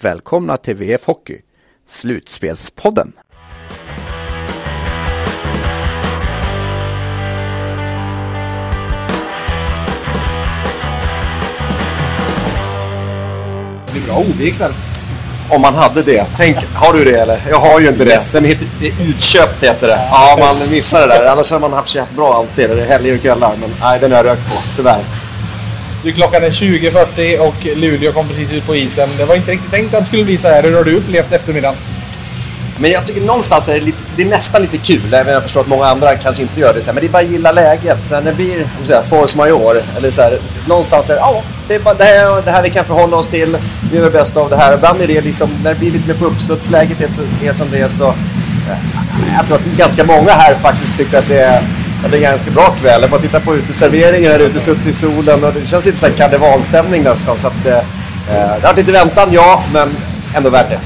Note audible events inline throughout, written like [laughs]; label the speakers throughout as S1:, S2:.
S1: välkomna till VF Hockey, Slutspelspodden.
S2: Det blir bra OB ikväll.
S3: Om man hade det. Tänk, har du det eller? Jag har ju inte det. Den heter, det är utköpt heter det. Ja, man missar det där. Annars har man haft haft bra alltid. Det är helger och kvällar. Men nej, den har jag rökt på. Tyvärr.
S2: Du, klockan är 20.40 och Luleå kom precis ut på isen. Det var inte riktigt tänkt att det skulle bli så här. Hur har du upplevt eftermiddagen?
S3: Men jag tycker någonstans är det, lite, det är nästan lite kul. Även om jag förstår att många andra kanske inte gör det. Så här, men det är bara att gilla läget. Sen när det blir så här, force major. Eller så här, någonstans är det, ja, det är bara det här, det här vi kan förhålla oss till. Vi gör det bästa av det här. Ibland är det liksom, när det blir lite mer på uppstudsläget är, är som det är så. Jag tror att ganska många här faktiskt tyckte att det Ja, är en ganska bra kväll. Jag bara tittar på uteserveringen här ute, suttit i solen och det känns lite så här karnevalstämning nästan. Så att, eh, det har varit lite väntan, ja, men ändå värt det.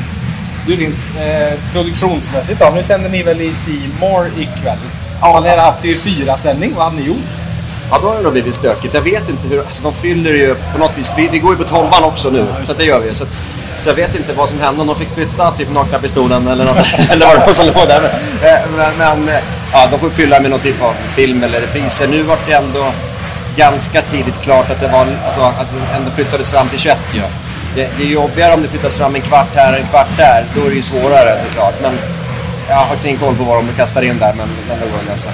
S2: Du, rent eh, produktionsmässigt då? Nu sänder ni väl i Simor ikväll? Ja. Ni har haft ju fyra sändning. Vad har ni gjort?
S3: Ja, då har det nog blivit stökigt. Jag vet inte hur... Alltså de fyller ju på något vis... Vi, vi går ju på tolvan också nu, så att det gör vi. Så, så jag vet inte vad som hände. Om de fick flytta typ nakna pistolen eller något. [laughs] eller vad det var som låg där. Men, eh, men, men eh, ja, de får fylla med någon typ av film eller repriser. Nu var det ändå ganska tidigt klart att det var... Alltså att det ändå flyttades fram till 21 ju. Det, det är jobbigare om det flyttas fram en kvart här en kvart där. Då är det ju svårare såklart. Men jag har faktiskt ingen koll på vad de kastar in där, men, men det går att lösa.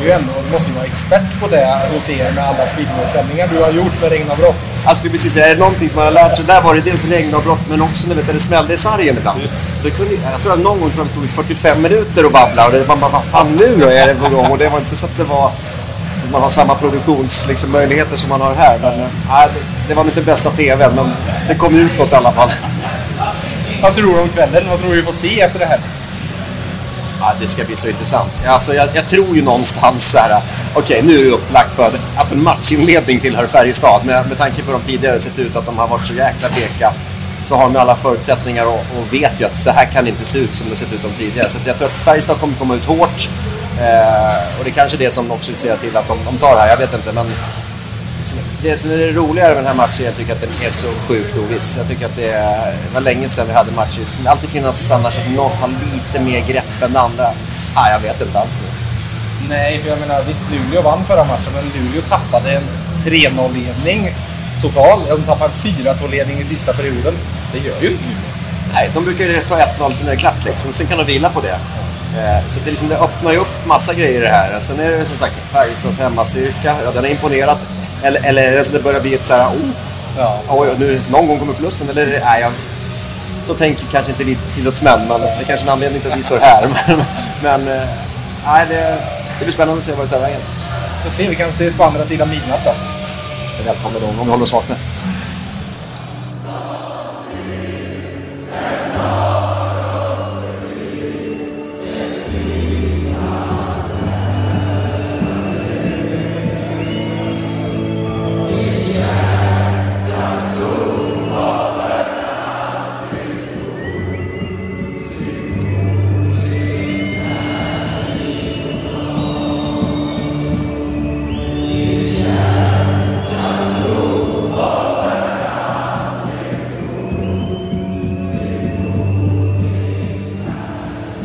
S2: Du ju ändå, måste ju vara expert på det hos er med alla speedway-sändningar du har gjort med regnavbrott.
S3: Jag skulle precis säga, är det någonting som man har lärt sig, där var det dels regnavbrott men också när det smällde i sargen ibland. Det kunde, jag tror att någon gång tror jag stod i 45 minuter och babblade och det, man bara, vad fan nu då är det på gång? Och det var inte så att det var så att man har samma produktionsmöjligheter liksom, möjligheter som man har här. Men äh, det, var inte bästa TVn, men det kom ut något i alla fall.
S2: Vad tror du om kvällen? Vad tror du vi får se efter det här?
S3: Ja, det ska bli så intressant. Alltså, jag, jag tror ju någonstans så här, okej nu är det upplagt för att en matchinledning tillhör Färjestad. Med, med tanke på de tidigare sett ut att de har varit så jäkla bleka så har de alla förutsättningar och, och vet ju att så här kan det inte se ut som det sett ut de tidigare. Så att jag tror att Färjestad kommer komma ut hårt. Eh, och det är kanske det som också ser till att de, de tar det här, jag vet inte. Men det som är det roligare med den här matchen jag tycker att den är så sjukt oviss. Jag tycker att det, är, det var länge sedan vi hade matcher. Det alltid finnas annars att något har lite mer grepp än andra. Ah, jag vet inte alls nu.
S2: Nej, för jag menar visst Luleå vann förra matchen, men Luleå tappade en 3-0-ledning total. De tappade en 4-2-ledning i sista perioden. Det gör ju inte Luleå.
S3: Nej, de brukar ju ta 1-0 sen är det klart liksom. Sen kan de vila på det. Eh, Så det, liksom, det öppnar ju upp massa grejer det här. Sen är det som sagt Färjestads hemmastyrka. Ja, den har imponerat. Eller, eller är det så det börjar bli ett så här, oh,
S2: Ja.
S3: oj, nu, någon gång kommer förlusten. Eller nej, jag, så tänker kanske inte idrottsmän, men det är kanske en anledning till att vi står här. [laughs] Men, men eh, nej, det, det blir spännande att se vad det tar vägen.
S2: Får se, vi kanske ses på andra sidan midnatt då.
S3: Jag välkomnar dem om vi håller oss vakna.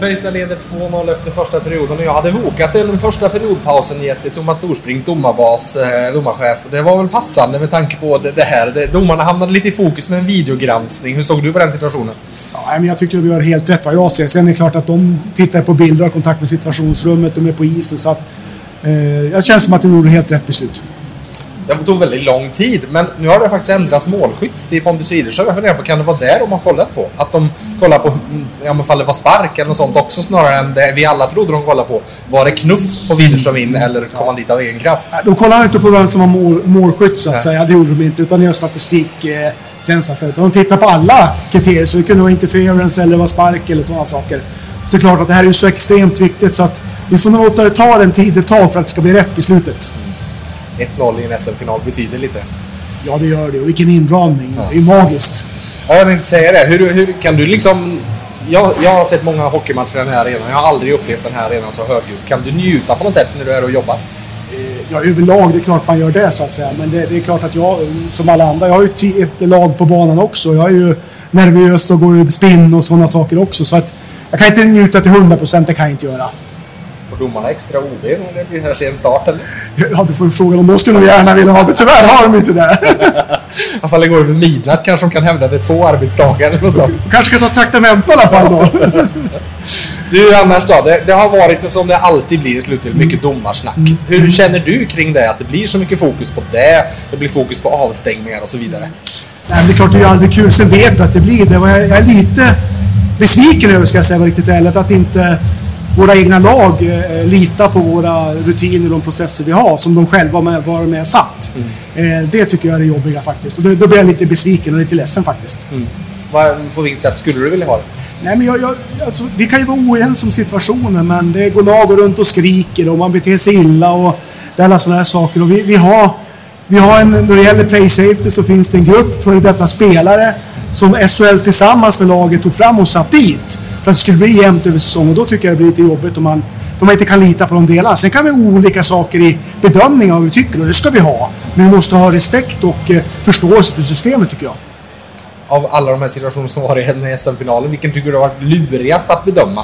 S2: Färjestad leder 2-0 efter första perioden och jag hade bokat den första periodpausen gäst till Thomas Storsbrink, domarbas, eh, domarchef. Det var väl passande med tanke på det, det här. Det, domarna hamnade lite i fokus med en videogranskning. Hur såg du på den situationen?
S4: Ja, men jag tycker de gör helt rätt vad jag ser. Sen är det klart att de tittar på bilder och har kontakt med situationsrummet. De är på isen. Så att, eh, jag känns som att de gjorde helt rätt beslut.
S2: Det tog väldigt lång tid, men nu har det faktiskt ändrats målskytt till Pontus Widerström. Jag funderar på, kan det vara där de har kollat på? Att de kollar på mm, ja, men fall det var spark eller något sånt också snarare än det vi alla trodde de kollade på. Var det knuff på Widerström in eller kom han dit av egen kraft?
S4: De kollar inte på vem som var mål, målskytt så att
S2: Nej.
S4: säga. Det gjorde de inte. Utan de gör statistik. Eh, sen så att säga. De tittar på alla kriterier. Så det kunde vara interference eller vara spark eller sådana saker. Så det är klart att det här är så extremt viktigt så att vi får nog låta det ta den tid det tar för att det ska bli rätt beslutet.
S2: 1-0 i en SM-final betyder lite.
S4: Ja, det gör det. Och vilken inramning.
S2: Ja.
S4: Det är magiskt.
S2: Ja, jag tänkte säga det. Hur, hur kan du liksom... Jag, jag har sett många hockeymatcher i den här arenan. Jag har aldrig upplevt den här arenan så högljudd. Kan du njuta på något sätt när du är och jobbar?
S4: Ja, överlag, det är klart man gör det så att säga. Men det, det är klart att jag, som alla andra, jag har ju ett lag på banan också. Jag är ju nervös och går i spinn och sådana saker också. Så att jag kan inte njuta till 100%, det kan jag inte göra.
S2: Får domarna extra OB när det blir här sen start eller?
S4: Ja, du får fråga om de skulle nog gärna vilja ha, men tyvärr har de inte det.
S2: I alla fall det går över midnatt kanske de kan hävda att det är två arbetsdagar eller något sånt.
S4: kanske ska ta traktamente i alla fall då. [laughs]
S2: Du annars då? Det, det har varit som det alltid blir i slutet, mycket domarsnack. Hur känner du kring det? Att det blir så mycket fokus på det, det blir fokus på avstängningar och så vidare.
S4: Nej, men det är klart, det är aldrig kul. Sen vet vi att det blir det. Jag, jag är lite besviken över, ska jag säga riktigt ärligt, att inte våra egna lag eh, litar på våra rutiner och de processer vi har som de själva med, var med och satt. Eh, det tycker jag är det jobbiga faktiskt. Och det, då blir jag lite besviken och lite ledsen faktiskt.
S2: Vad, på vilket sätt skulle du vilja ha det?
S4: Nej, men jag, jag, alltså, vi kan ju vara oense om situationen, men det går lag runt och skriker och man beter sig illa och det är alla sådana här saker. Och vi, vi har, vi har en, när det gäller play safety så finns det en grupp för detta spelare som SHL tillsammans med laget tog fram och satt dit för att det skulle bli jämnt över säsongen. Och då tycker jag det blir lite jobbigt om man, om man inte kan lita på de delarna. Sen kan vi ha olika saker i bedömning av vad vi tycker och det ska vi ha. Men vi måste ha respekt och eh, förståelse för systemet tycker jag.
S2: Av alla de här situationerna som var i SM-finalen, vilken tycker du har varit lurigast att bedöma?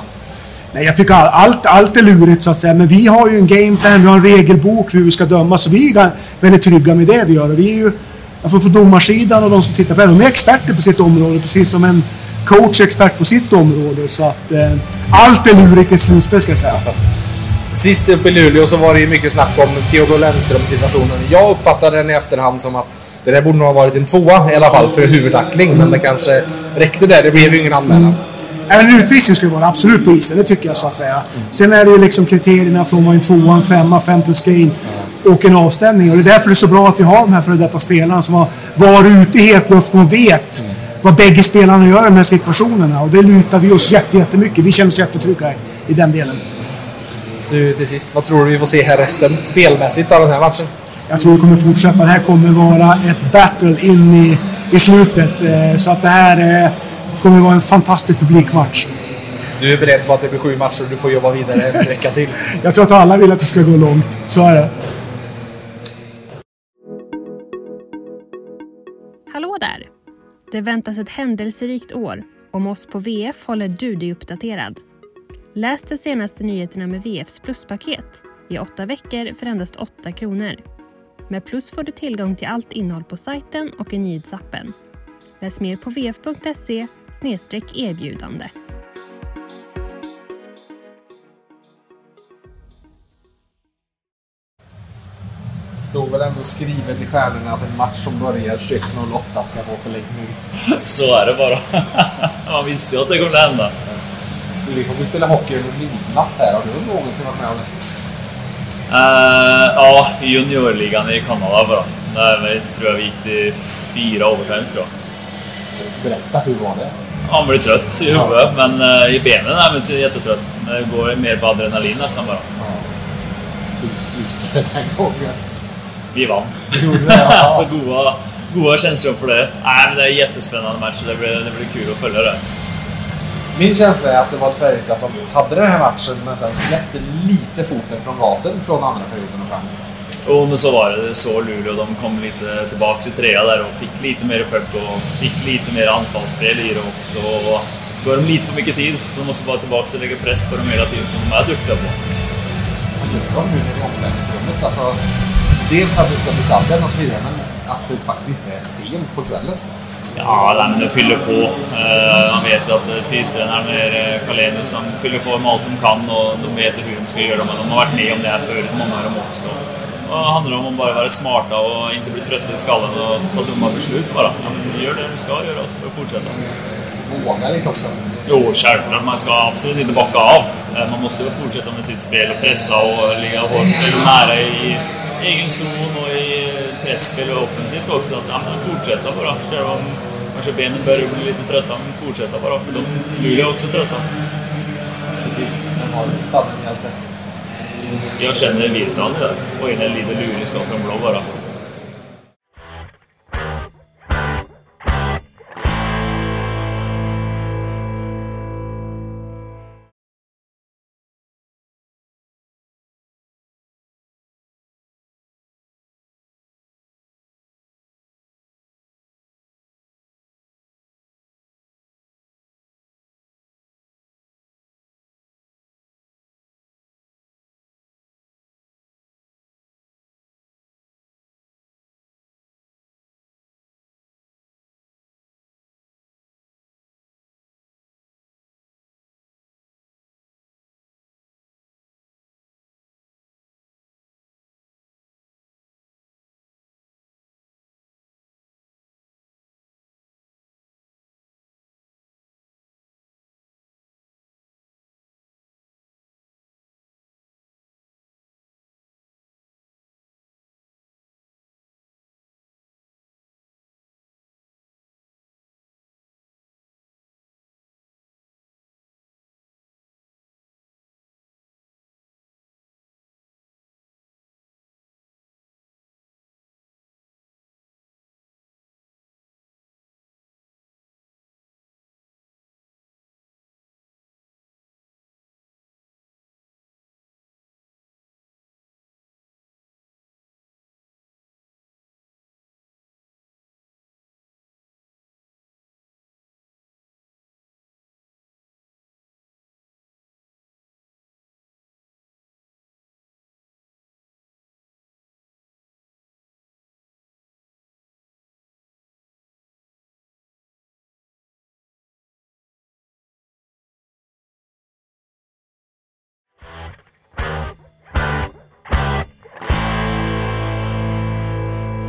S4: Nej, jag tycker all- allt, allt är lurigt så att säga. Men vi har ju en gameplan, vi har en regelbok för hur vi ska döma. Så vi är väldigt trygga med det vi gör. Och vi är ju, alltså för domarsidan och de som tittar på det, de är experter på sitt område. Precis som en coach är expert på sitt område. Så att eh, allt är lurigt i slutspel ska jag säga.
S2: Sist uppe i Luleå så var det ju mycket snack om Theodor Lennström-situationen. Jag uppfattade den i efterhand som att det där borde nog ha varit en tvåa i alla fall för huvudtackling. Men det kanske räckte där. Det blev ju ingen anmälan.
S4: Även en utvisning skulle vara absolut på isen, det tycker jag så att säga. Sen är det ju liksom kriterierna från vad en tvåa, en femma, fem plus gain och en avstämning. Och det är därför det är så bra att vi har de här före detta spelarna som har varit ute i hetluften och vet vad bägge spelarna gör i de här situationerna. Och det lutar vi oss jätte, jättemycket. Vi känner oss jättetrygga i, i den delen.
S2: Du, till sist, vad tror du vi får se här resten spelmässigt av den här matchen?
S4: Jag tror det kommer fortsätta. Det här kommer vara ett battle in i, i slutet. Eh, Så att det här eh, kommer vara en fantastisk publikmatch.
S2: Du är beredd på att det blir sju matcher och du får jobba vidare en vecka till. [laughs]
S4: Jag tror att alla vill att det ska gå långt. Så är det.
S5: Det väntas ett händelserikt år. Om oss på VF håller du dig uppdaterad. Läs de senaste nyheterna med VFs pluspaket i åtta veckor för endast 8 kronor. Med Plus får du tillgång till allt innehåll på sajten och i nyhetsappen. Läs mer på vf.se erbjudande.
S2: Stod väl ändå skrivet i stjärnorna att en match som börjar 21.08 ska få förlängning.
S6: Så är det bara. [laughs] Man visste ju att det kunde hända.
S2: Vi kommer spela hockey över midnatt här. Har du någonsin varit med om det?
S6: Eh, ja, i juniorligan i Kanada bara. Där tror jag vi gick till fyra overtimes tror jag.
S2: Berätta, hur var det?
S6: Man blir trött i huvudet, men eh, i benen är man jättetrött. Det går mer på adrenalin nästan bara.
S2: Ja. Hur slutade den gången?
S6: Vi vann. [laughs] Så goda, goda känslor för det. Nej, men det är en jättespännande match. Det blir, det blir kul att följa det.
S2: Min känsla är att det var ett Färjestad som hade den här matchen men sen släppte lite foten från gasen från andra perioden och framåt.
S6: Jo, men så var det. Det så Luleå. De kom lite tillbaks i trea där och fick lite mer puck och fick lite mer anfallsspel i det också. Och Går de lite för mycket tid så de måste vara tillbaka och lägga press på dem hela tiden som de är duktiga på.
S2: Vad gör de nu nere i omklädningsrummet? Alltså, dels att det ska bli sadden och så vidare men att det faktiskt är sent på kvällen.
S6: Ja, nej, men de fyller på. Uh, man vet ju att fystränaren Kalenius, de fyller på med allt de kan och de vet hur de ska göra. Men de har varit med om det här förut, många av dem också. Och det handlar om att bara vara smarta och inte bli trötta i skallen och ta dumma beslut bara. Men gör det de ska göra så får fortsätta.
S2: Vågar lite också.
S6: Jo, självklart. Man ska absolut inte bocka av. Eh, Man måste ju fortsätta med sitt spel och pressa och ligga hårt, nära i egen zon och i pressspel och offensivt också. Att, ja, men fortsätta bara. Även om kanske benen börjar bli lite trötta, men fortsätta bara. För de Luleå är också trötta.
S2: Sist, vem har Sanning hjälte?
S6: Jag känner Virtanen där. Och ena lider Luleå ska från blå bara.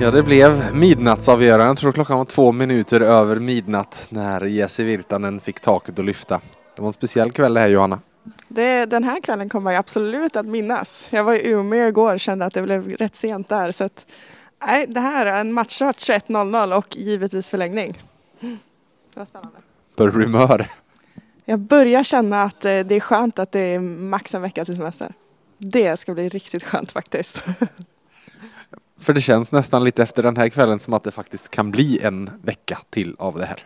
S7: Ja, det blev midnattsavgörande. Jag tror klockan var två minuter över midnatt när Jesse Virtanen fick taket att lyfta. Det var en speciell kväll det här Johanna.
S8: Det, den här kvällen kommer jag absolut att minnas. Jag var i Umeå igår och kände att det blev rätt sent där. Så att, nej, det här är en matchstart 21.00 och givetvis förlängning. Det var spännande.
S7: Börjar bli mör.
S8: Jag börjar känna att eh, det är skönt att det är max en vecka till semester. Det ska bli riktigt skönt faktiskt. [laughs]
S7: För det känns nästan lite efter den här kvällen som att det faktiskt kan bli en vecka till av det här.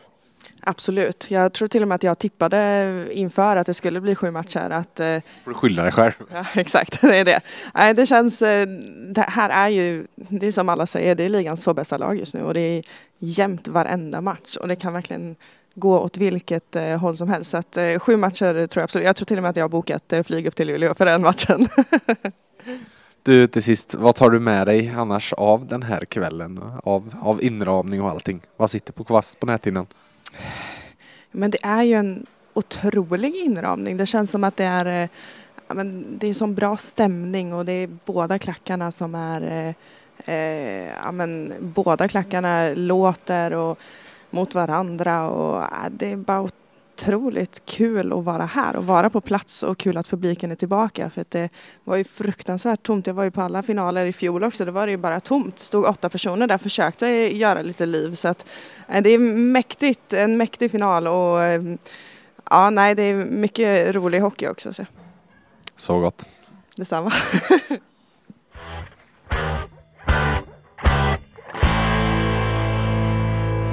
S8: Absolut. Jag tror till och med att jag tippade inför att det skulle bli sju matcher. Att, eh,
S7: Får du skylla dig själv.
S8: ja, [laughs] exakt, det är det. Nej, det känns, eh, det här är ju, det är som alla säger, det är ligans två bästa lag just nu och det är jämnt varenda match och det kan verkligen gå åt vilket eh, håll som helst. Så att, eh, sju matcher tror jag absolut. Jag tror till och med att jag har bokat eh, flyg upp till Luleå för den matchen. [laughs]
S7: Du till sist, vad tar du med dig annars av den här kvällen? Av, av inramning och allting? Vad sitter på kvast på näthinnan?
S8: Men det är ju en otrolig inramning. Det känns som att det är, eh, men det är sån bra stämning och det är båda klackarna som är, eh, eh ja, men båda klackarna låter och mot varandra och eh, det är bara otroligt kul att vara här och vara på plats och kul att publiken är tillbaka för att det var ju fruktansvärt tomt. Jag var ju på alla finaler i fjol också, då var det ju bara tomt. Stod åtta personer där, försökte göra lite liv så att eh, det är mäktigt, en mäktig final och eh, ja, nej, det är mycket rolig hockey också. Så.
S7: Så gott.
S8: Detsamma. [laughs]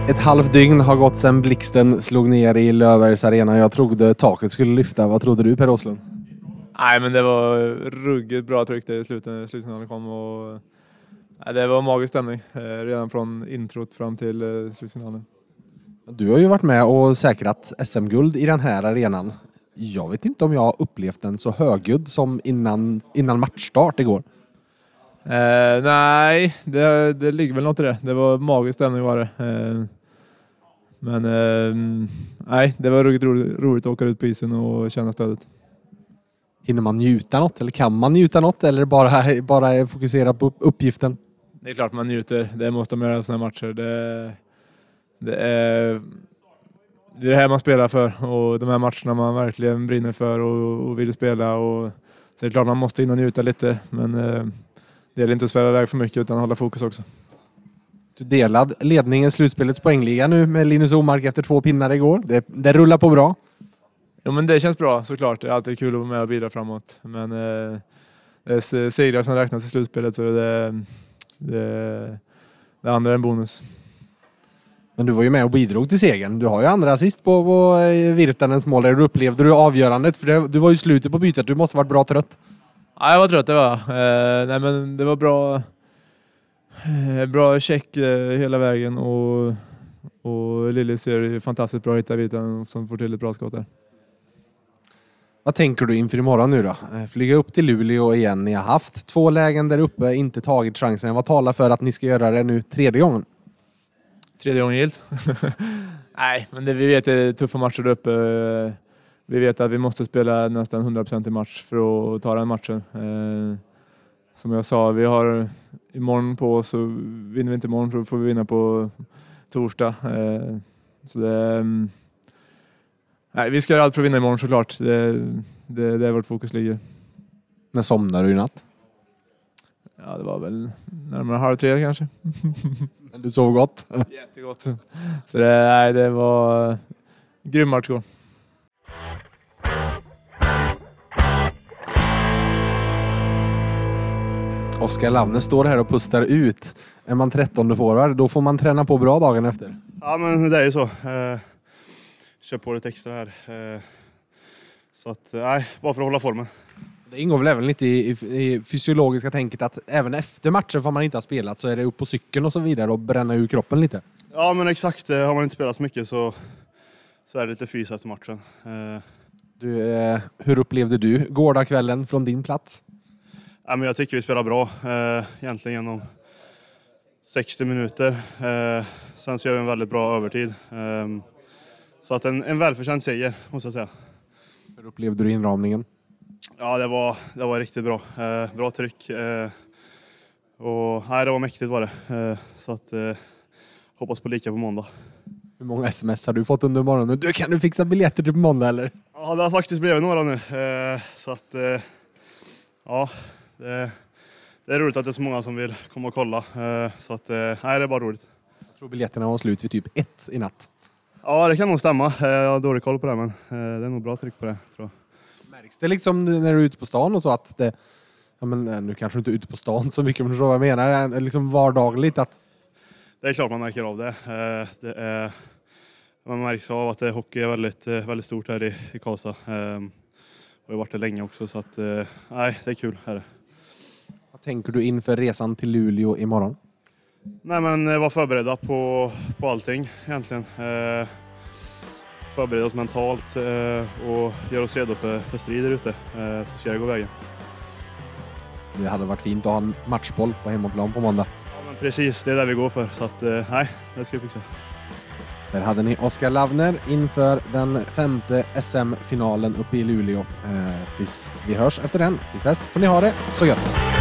S9: Ett halvt dygn har gått sedan blixten slog ner i Löfbergs arena. Jag trodde taket skulle lyfta. Vad trodde du Per Åslund?
S10: Nej, men det var ruggigt bra tryck där i slutet, slutsignalen kom och nej, det var magisk stämning eh, redan från introt fram till eh, slutsignalen.
S9: Du har ju varit med och säkrat SM-guld i den här arenan. Jag vet inte om jag har upplevt den så högljudd som innan, innan matchstart igår.
S10: Eh, nej, det, det ligger väl något i det. Det var magisk stämning var det. Eh, men eh, nej, det var ruggigt roligt, roligt att åka ut på isen och känna stödet.
S9: Hinner man njuta något eller kan man njuta något eller bara, bara fokusera på uppgiften?
S10: Det är klart man njuter. Det måste man göra i sådana här matcher. Det, det, är, det är det här man spelar för och de här matcherna man verkligen brinner för och, och vill spela. Och, så det är klart man måste in och njuta lite men eh, det gäller inte att sväva iväg för mycket utan hålla fokus också.
S9: Du delad ledningen slutspelets poängliga nu med Linus Omark efter två pinnar igår. Det, det rullar på bra.
S10: Jo men det känns bra såklart. Det är alltid kul att vara med och bidra framåt. Men eh, det är segrar som räknas i slutspelet så det, det, det andra är en bonus.
S9: Men du var ju med och bidrog till segern. Du har ju andra assist på, på eh, Virtanens mål. Där du upplevde du avgörandet? För det, du var ju slutet på bytet. Du måste varit bra trött.
S10: Ja, jag var trött, det var eh, Nej men det var bra, eh, bra check eh, hela vägen och, och Lillis gör fantastiskt bra hitta Virtanen som får till ett bra skott där.
S9: Vad tänker du inför imorgon nu då? Eh, Flyga upp till Luleå igen. Ni har haft två lägen där uppe, inte tagit chansen. Vad talar för att ni ska göra det nu tredje gången?
S10: Tredje gången gillt. [laughs] Nej, men det, vi vet att det är tuffa matcher där uppe. Vi vet att vi måste spela nästan 100% i match för att ta den matchen. Eh, som jag sa, vi har imorgon på oss och vinner vi inte imorgon så får vi vinna på torsdag. Eh, så det, mm, nej, vi ska göra allt för att vinna imorgon såklart. Det, det, det är vårt fokus ligger.
S9: När somnade du i natt?
S10: Ja, det var väl närmare halv tre kanske. [laughs]
S9: Men du sov gott?
S10: Jättegott. Så det, nej, det var grym match igår.
S9: Oskar Lavner står här och pustar ut. Är man 13 forward, då får man träna på bra dagen efter.
S11: Ja, men det är ju så. Eh, kör på lite extra här. Eh, så att, nej, bara för att hålla formen.
S9: Det ingår väl även lite i, i, i fysiologiska tänket att även efter matcher får man inte ha spelat så är det upp på cykeln och så vidare och bränna ur kroppen lite.
S11: Ja, men exakt. Eh, Har man inte spelat så mycket så, så är det lite fys efter matchen. Eh,
S9: Du, eh, hur upplevde du gårdagskvällen från din plats?
S11: Ja, men jag tycker vi spelar bra eh, egentligen genom 60 minuter. Eh, sen så gör vi en väldigt bra övertid. Eh, så att en, en välförtjänt seger, måste jag säga.
S9: Hur upplevde du inramningen?
S11: Ja, det var, det var riktigt bra. Eh, bra tryck. Eh, och, nej, det var mäktigt var det. Eh, så att, eh, hoppas på lika på måndag.
S9: Hur många sms har du fått under morgonen? Du, kan du fixa biljetter till på måndag eller?
S11: Ja, det har faktiskt blivit några nu. Så att, ja, det, det är roligt att det är så många som vill komma och kolla. Eh, så att, eh, nej, det är bara roligt.
S9: Jag tror biljetterna var slut vid typ ett i natt.
S11: Ja, det kan nog stämma. Eh, jag har dålig koll på det, men det är nog bra tryck på det, tror jag.
S9: Märks det liksom när du är ute på stan och så att det... Ja, men, nu kanske du inte är ute på stan så mycket, men du förstår vad jag menar. Liksom vardagligt att...
S11: Det är klart man märker av det. Det är, man märks av att hockey är väldigt, väldigt stort här i, i Karlstad. Eh, och jag har varit där länge också, så att, nej, det är kul. Här.
S9: Tänker du inför resan till Luleå imorgon?
S11: Nej, men eh, vara förberedda på, på allting egentligen. Eh, förbereda oss mentalt eh, och göra oss redo för, för strid där ute. Eh, så ska det gå vägen.
S9: Det hade varit fint att ha en matchboll på hemmaplan på måndag.
S11: Ja, men precis, det är det vi går för. Så att, eh, nej, det ska vi fixa.
S9: Där hade ni Oskar Lavner inför den femte SM-finalen uppe i Luleå. Eh, tills vi hörs efter den. Tills dess får ni ha det så gött!